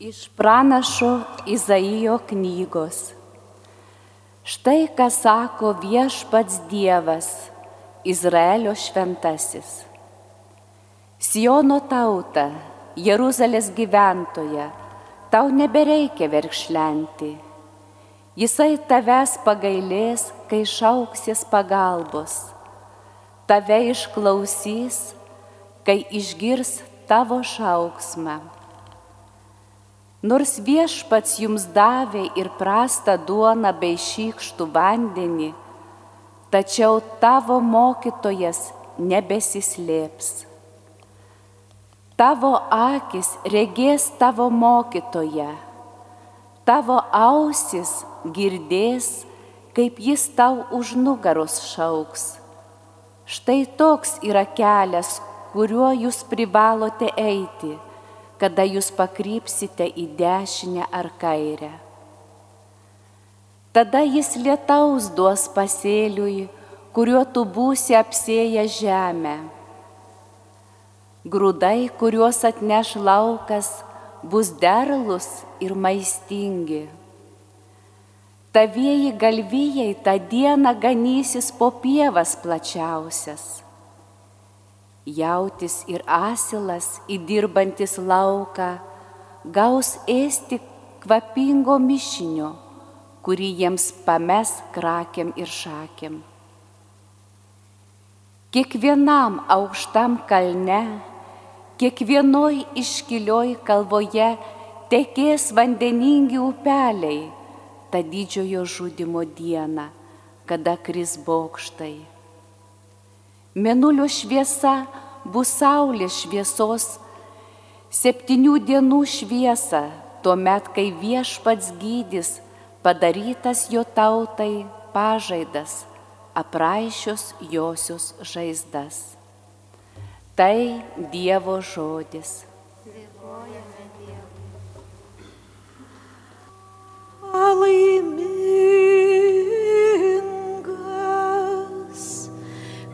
Iš pranašo Izaijo knygos. Štai ką sako viešpats Dievas, Izraelio šventasis. Siono tauta, Jeruzalės gyventoja, tau nebereikia verkšlenti. Jisai tavęs pagailės, kai šauksis pagalbos. Tave išklausys, kai išgirs tavo šauksmą. Nors viešpats jums davė ir prastą duoną bei šykštų vandenį, tačiau tavo mokytojas nebesislėps. Tavo akis regės tavo mokytoją, tavo ausis girdės, kaip jis tau už nugaros šauks. Štai toks yra kelias, kuriuo jūs privalote eiti kada jūs pakrypsite į dešinę ar kairę. Tada jis lietaus duos pasėliui, kuriuo tu būsi apsėję žemę. Grūdai, kuriuos atneš laukas, bus derlus ir maistingi. Tavieji galvijai tą dieną ganysis po pievas plačiausias jautis ir asilas įdirbantis lauką gaus ėsti kvapingo mišinio, kurį jiems pames krakiam ir šakiam. Kiekvienam aukštam kalne, kiekvienoj iškilioj kalvoje tekės vandeningi upeliai tą didžiojo žudimo dieną, kada kris bokštai Menulio šviesa bus saulės šviesos, septynių dienų šviesa, tuo met, kai viešpats gydys padarytas jo tautai pažaidas, apraišios josios žaizdas. Tai Dievo žodis.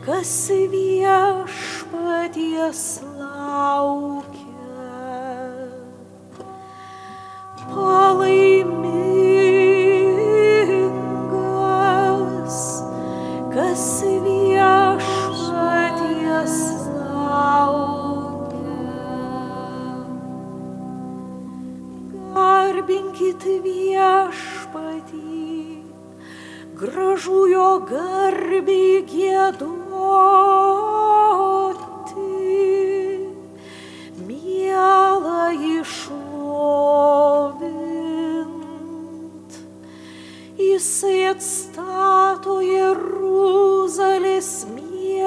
Kas viešpaties laukia. Palaimingas, kas viešpaties laukia. Garbinkit viešpatį gražu jo garbį gėdu. Jisai atstato Jeruzalės miestą,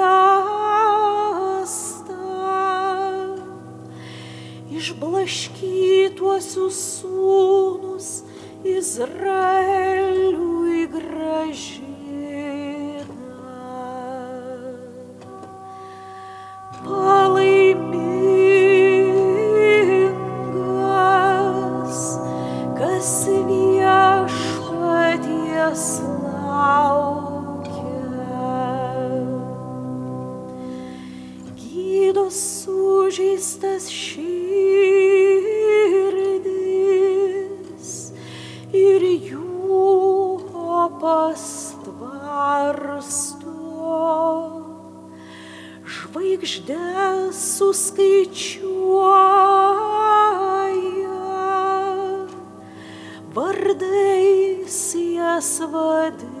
išblaškytuosius sūnus Izraeliui gražiai. Suskaičiuoja, vardais jas vadina.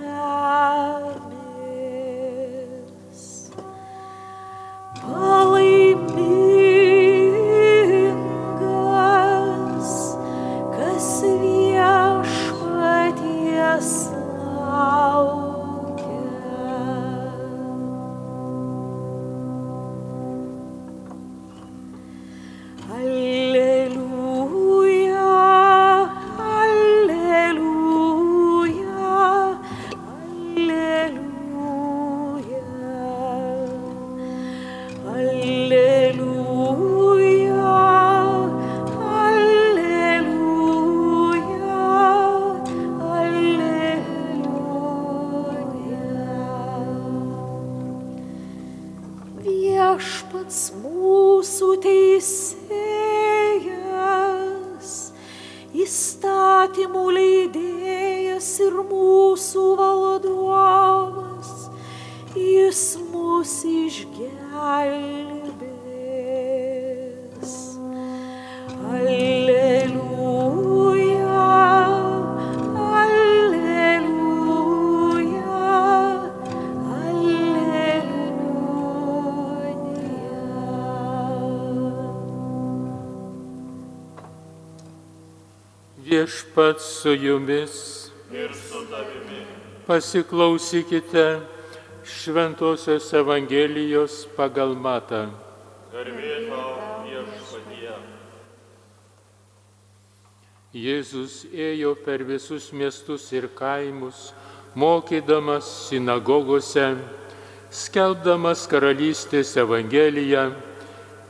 have viešpats mūsų teisėjas, įstatymų leidėjas ir mūsų valdovas, jis mus išgelbės. Viešpats su jumis. Ir su tavimi. Pasiklausykite Šventojios Evangelijos pagal matą. Garbė tau viešpatie. Jėzus ėjo per visus miestus ir kaimus, mokydamas sinagogose, skelbdamas karalystės Evangeliją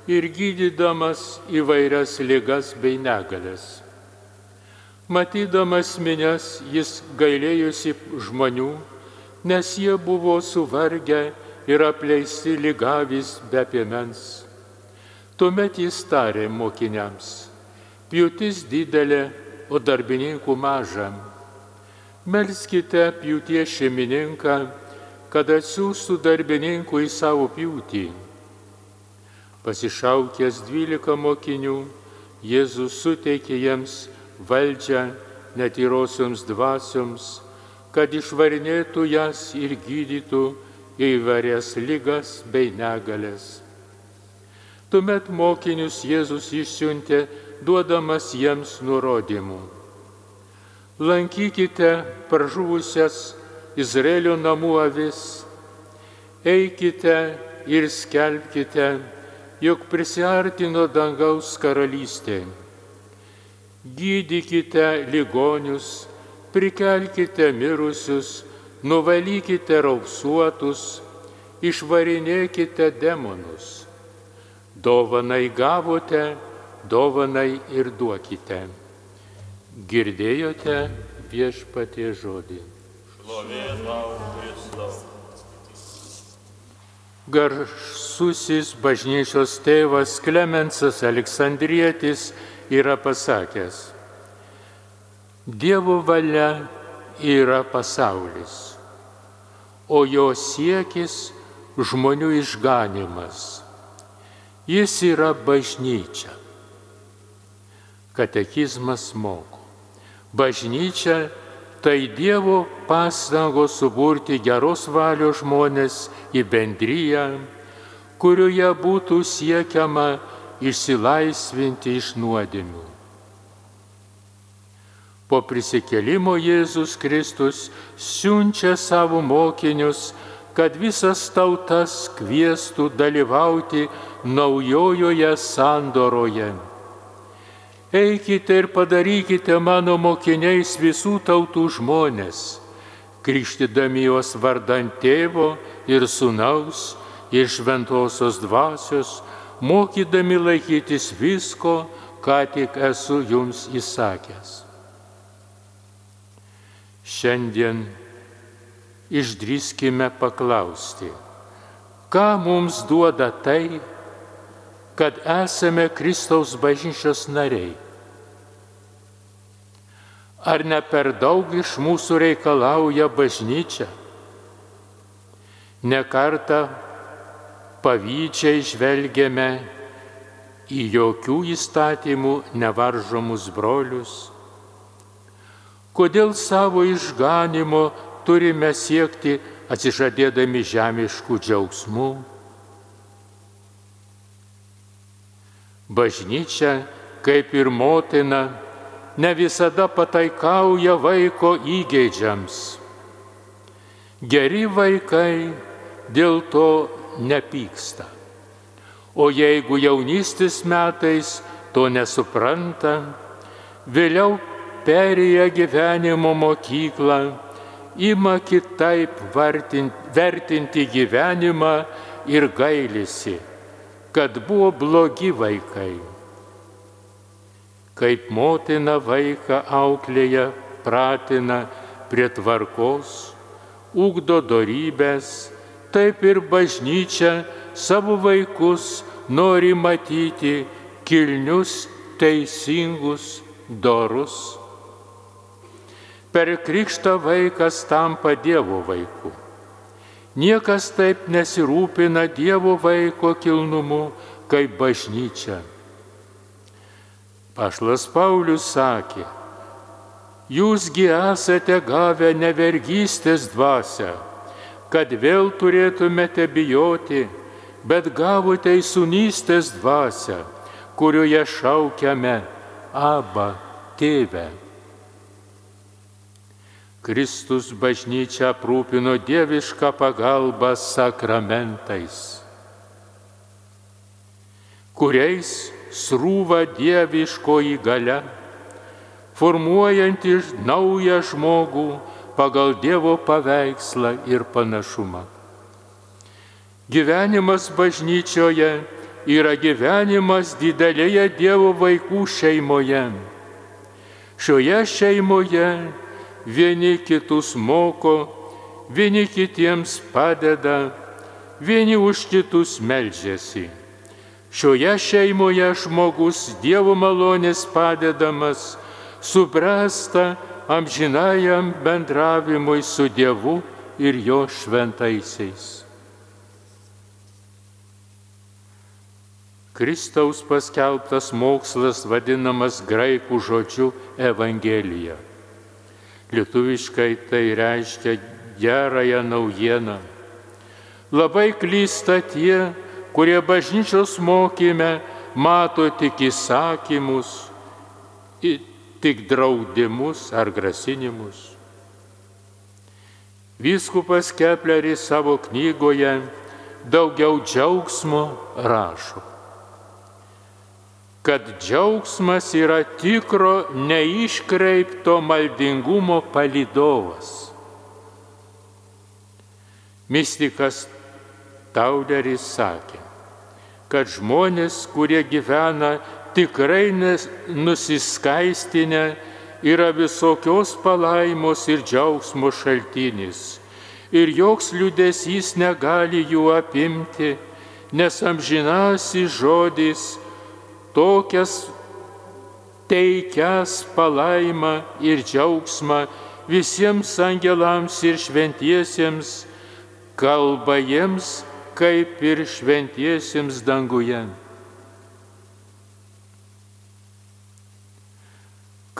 ir gydydamas įvairias ligas bei negalės. Matydamas minės, jis gailėjusi žmonių, nes jie buvo suvargę ir apleisti lygavis be piemens. Tuomet jis tarė mokiniams, pjūtis didelė, o darbininkų maža. Melskite pjūties šeimininką, kad atsiųstų darbininkų į savo pjūtį. Pasišaukęs dvylika mokinių, Jėzus suteikė jiems valdžią netyrosioms dvasioms, kad išvarinėtų jas ir gydytų įvairias lygas bei negalės. Tuomet mokinius Jėzus išsiuntė, duodamas jiems nurodymų. Lankykite pražuvusias Izraelio namų avis, eikite ir skelbkite, jog prisiartino dangaus karalystė. Gydykite ligonius, prikelkite mirusius, nuvalykite raupsuotus, išvarinėkite demonus. Dovanai gavote, dovanai ir duokite. Girdėjote viešpatie žodį. Šlovė tau Kristau. Garsusis bažnyčios tėvas Klemensas Aleksandrietis yra pasakęs, Dievo valia yra pasaulis, o jo siekis žmonių išganimas. Jis yra bažnyčia. Katekizmas moko. Bažnyčia tai Dievo pastangos suburti geros valios žmonės į bendryją, kurioje būtų siekiama išsilaisvinti iš nuodėmių. Po prisikelimo Jėzus Kristus siunčia savo mokinius, kad visas tautas kvieštų dalyvauti naujojoje sandoroje. Eikite ir padarykite mano mokiniais visų tautų žmonės, krikštydami juos vardant tėvo ir sunaus ir šventosios dvasios, mokydami laikytis visko, ką tik esu jums įsakęs. Šiandien išdrįskime paklausti, ką mums duoda tai, kad esame Kristaus bažnyčios nariai. Ar ne per daug iš mūsų reikalauja bažnyčia? Nekartą pavydžiai žvelgiame į jokių įstatymų nevaržomus brolius. Kodėl savo išganimo turime siekti atsižadėdami žemiškų džiaugsmų? Bažnyčia, kaip ir motina, ne visada pataikauja vaiko įgeidžiams. Geri vaikai dėl to nepyksta. O jeigu jaunystės metais to nesupranta, vėliau perėję gyvenimo mokyklą, ima kitaip vertinti gyvenimą ir gailisi kad buvo blogi vaikai. Kaip motina vaiką auklėja, pratina prie tvarkos, ugdo darybės, taip ir bažnyčia savo vaikus nori matyti kilnius, teisingus, dorus. Per krikštą vaikas tampa Dievo vaiku. Niekas taip nesirūpina Dievo vaiko kilnumu, kaip bažnyčia. Pašlas Paulius sakė, jūsgi esate gavę nevergystės dvasę, kad vėl turėtumėte bijoti, bet gavote įsunystės dvasę, kurioje šaukiame Aba tėvę. Kristus bažnyčia aprūpino dievišką pagalbą sakramentais, kuriais srūva dieviškoji gale, formuojanti naują žmogų pagal Dievo paveikslą ir panašumą. Gyvenimas bažnyčioje yra gyvenimas didelėje Dievo vaikų šeimoje. Šioje šeimoje vieni kitus moko, vieni kitiems padeda, vieni už kitus melžiasi. Šioje šeimoje žmogus Dievo malonės padedamas suprasta amžinajam bendravimui su Dievu ir jo šventaisiais. Kristaus paskelbtas mokslas vadinamas graikų žodžiu Evangelija. Lietuviškai tai reiškia gerąją naujieną. Labai klysta tie, kurie bažnyčios mokyme mato tik įsakymus, tik draudimus ar grasinimus. Vyskupas Kepleris savo knygoje daugiau džiaugsmo rašo, kad džiaugsmas yra tikro neiškreipto maldingumo palidovas. Mystikas Tauleris sakė, kad žmonės, kurie gyvena tikrai nusiskaistinę, yra visokios palaimos ir džiaugsmo šaltinis. Ir joks liūdėsys negali jų apimti, nes amžinasi žodis tokias teikias palaimą ir džiaugsmą visiems angelams ir šventiesiems, kalba jiems kaip ir šventiesiems danguje.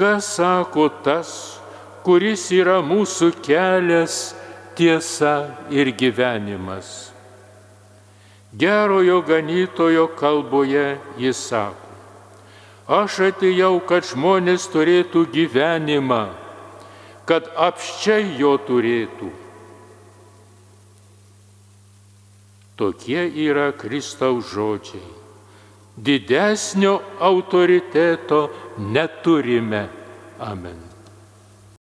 Kas sako tas, kuris yra mūsų kelias, tiesa ir gyvenimas? Gerojo ganytojo kalboje jis sako, aš atėjau, kad žmonės turėtų gyvenimą, kad apščiai jo turėtų. Tokie yra Kristaus žodžiai. Didesnio autoriteto neturime. Amen.